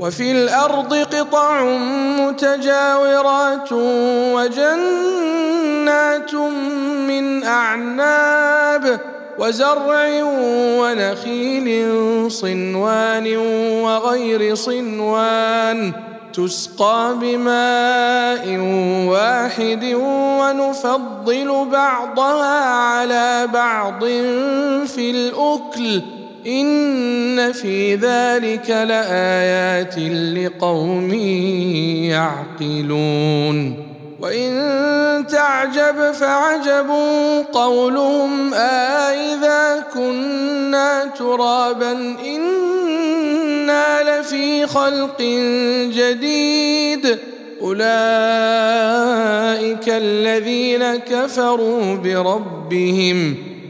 وفي الأرض قطع متجاورات وجنات من أعناب وزرع ونخيل صنوان وغير صنوان تسقى بماء واحد ونفضل بعضها على بعض في الأكل إن في ذلك لآيات لقوم يعقلون. وإن تعجب فعجب قولهم أإذا كنا ترابا إنا لفي خلق جديد. أولئك الذين كفروا بربهم.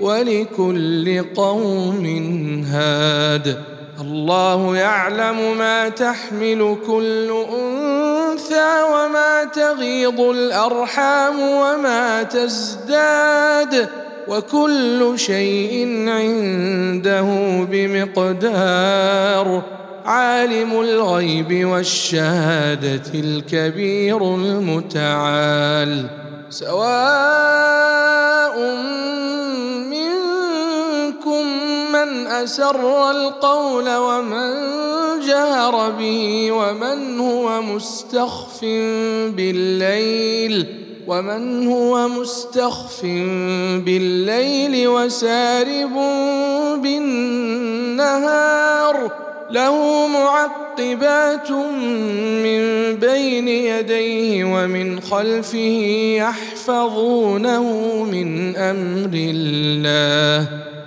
ولكل قوم هاد. الله يعلم ما تحمل كل أنثى وما تغيض الأرحام وما تزداد. وكل شيء عنده بمقدار. عالم الغيب والشهادة الكبير المتعال. سواء أسر القول ومن جهر به ومن هو مستخف بالليل ومن هو مستخف بالليل وسارب بالنهار له معقبات من بين يديه ومن خلفه يحفظونه من أمر الله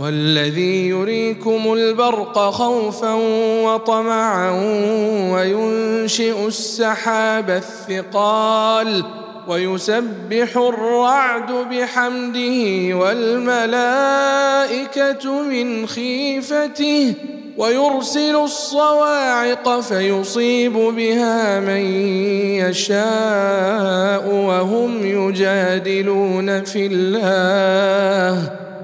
هو الذي يريكم البرق خوفا وطمعا وينشئ السحاب الثقال ويسبح الرعد بحمده والملائكة من خيفته ويرسل الصواعق فيصيب بها من يشاء وهم يجادلون في الله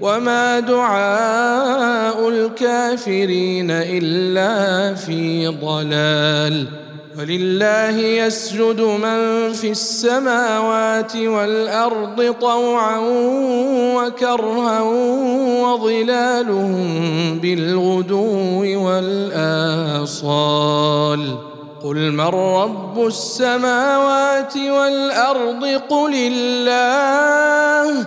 وما دعاء الكافرين إلا في ضلال ولله يسجد من في السماوات والارض طوعا وكرها وظلالهم بالغدو والاصال قل من رب السماوات والارض قل الله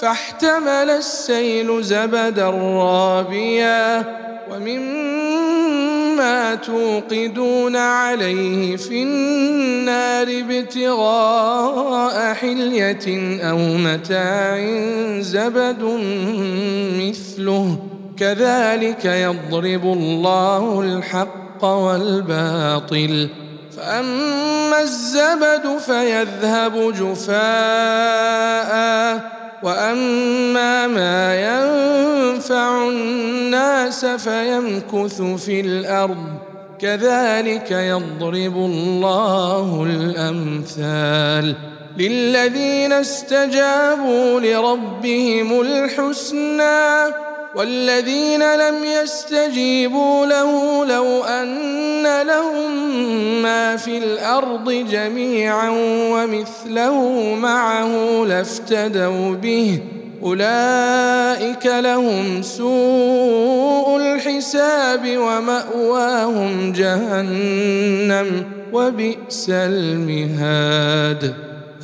فاحتمل السيل زبدا رابيا ومما توقدون عليه في النار ابتغاء حلية أو متاع زبد مثله. كذلك يضرب الله الحق والباطل. فأما الزبد فيذهب جفاء وأما ما ينفع الناس فيمكث في الأرض كذلك يضرب الله الأمثال. للذين استجابوا لربهم الحسنى والذين لم يستجيبوا له لو أن لهم ما في الأرض جميعا ومثله معه لافتدوا به. أولئك لهم سوء الحساب ومأواهم جهنم وبئس المهاد.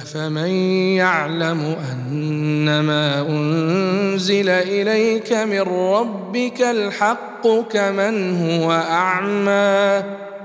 أفمن يعلم أنما أنزل إليك من ربك الحق كمن هو أعمى؟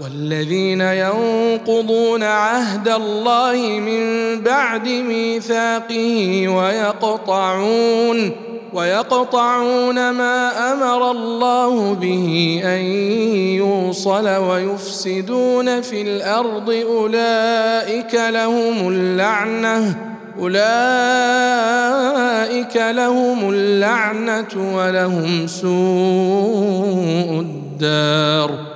والذين ينقضون عهد الله من بعد ميثاقه ويقطعون ويقطعون ما أمر الله به أن يوصل ويفسدون في الأرض أولئك لهم اللعنة أولئك لهم اللعنة ولهم سوء الدار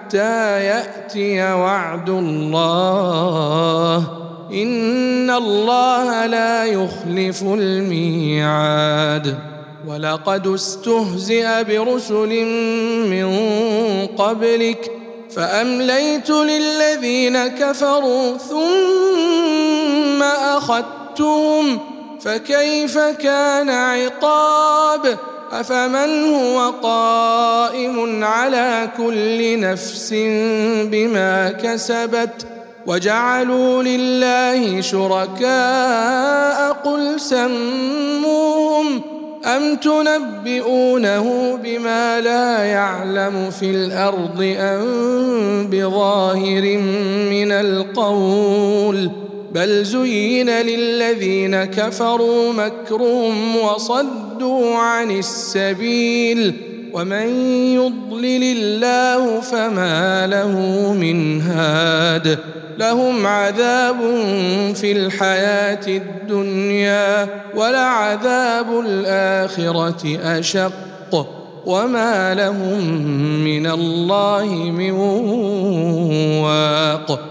يأتي وعد الله. إن الله لا يخلف الميعاد. ولقد استهزئ برسل من قبلك فأمليت للذين كفروا ثم أخذتهم. فكيف كان عقاب؟ أفمن هو قائم على كل نفس بما كسبت وجعلوا لله شركاء قل سموهم أم تنبئونه بما لا يعلم في الأرض أم بظاهر من القول بل زين للذين كفروا مكرهم وصدوا عن السبيل ومن يضلل الله فما له من هاد لهم عذاب في الحياة الدنيا ولعذاب الاخره اشق وما لهم من الله من واق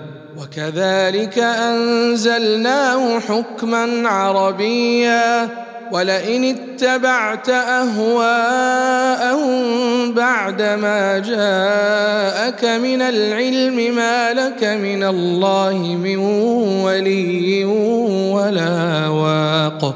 وكذلك أنزلناه حكما عربيا ولئن اتبعت أهواءهم بعدما جاءك من العلم ما لك من الله من ولي ولا واق.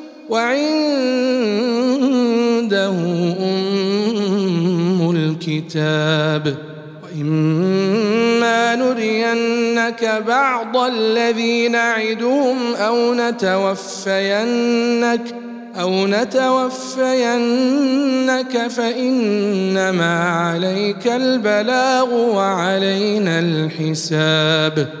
وعنده أم الكتاب. وإما نرينك بعض الذي نعدهم أو نتوفينك أو نتوفينك فإنما عليك البلاغ وعلينا الحساب.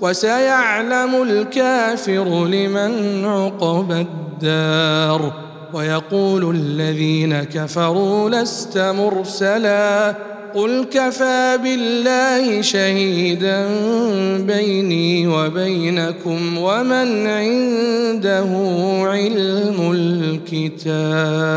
وسيعلم الكافر لمن عقبى الدار ويقول الذين كفروا لست مرسلا قل كفى بالله شهيدا بيني وبينكم ومن عنده علم الكتاب